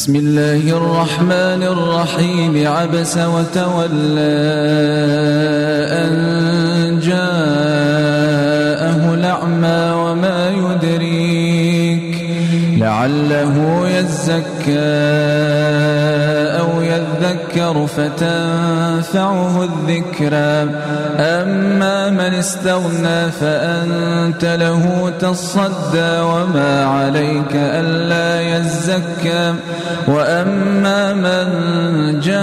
بسم الله الرحمن الرحيم. عبس وتولى. لعله يزكى يذكر فتنفعه الذكرى. أما من استغنى فأنت له تصدى وما عليك ألا يزكى. وأما من جاءك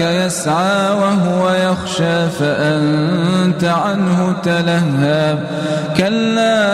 يسعى وهو يخشى فأنت عنه تلهى. كلا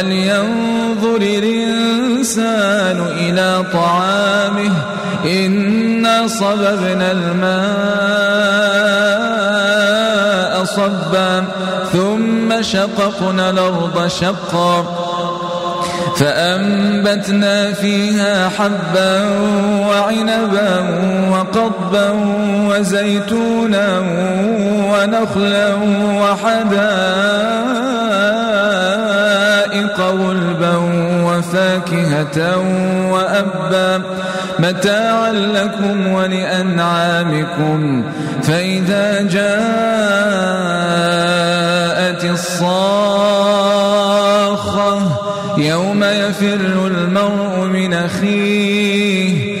فلينظر الإنسان إلى طعامه إنا صببنا الماء صبا ثم شققنا الأرض شقا فأنبتنا فيها حبا وعنبا وقضبا وزيتونا ونخلا وحدائق غلبا وفاكهة وأبا متاعا لكم ولأنعامكم فإذا جاءت الصاخة يوم يفر المرء من أخيه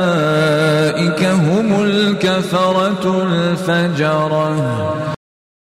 الكفرة الفجرة.